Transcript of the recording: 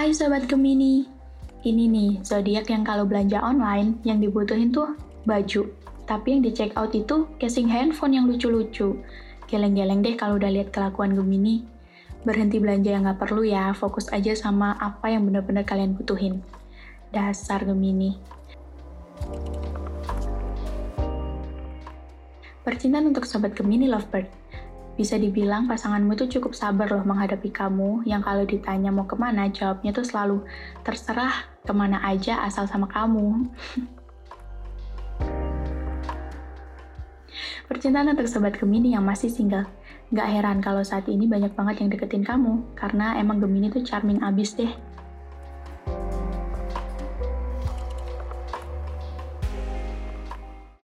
Hai Sobat Gemini, ini nih zodiak yang kalau belanja online yang dibutuhin tuh baju, tapi yang di check out itu casing handphone yang lucu-lucu. Geleng-geleng deh kalau udah lihat kelakuan Gemini. Berhenti belanja yang nggak perlu ya, fokus aja sama apa yang bener-bener kalian butuhin. Dasar Gemini. Percintaan untuk Sobat Gemini Lovebird. Bisa dibilang pasanganmu itu cukup sabar loh menghadapi kamu, yang kalau ditanya mau ke mana, jawabnya tuh selalu terserah ke mana aja asal sama kamu. Percintaan untuk Sobat Gemini yang masih single. Gak heran kalau saat ini banyak banget yang deketin kamu, karena emang Gemini tuh charming abis deh.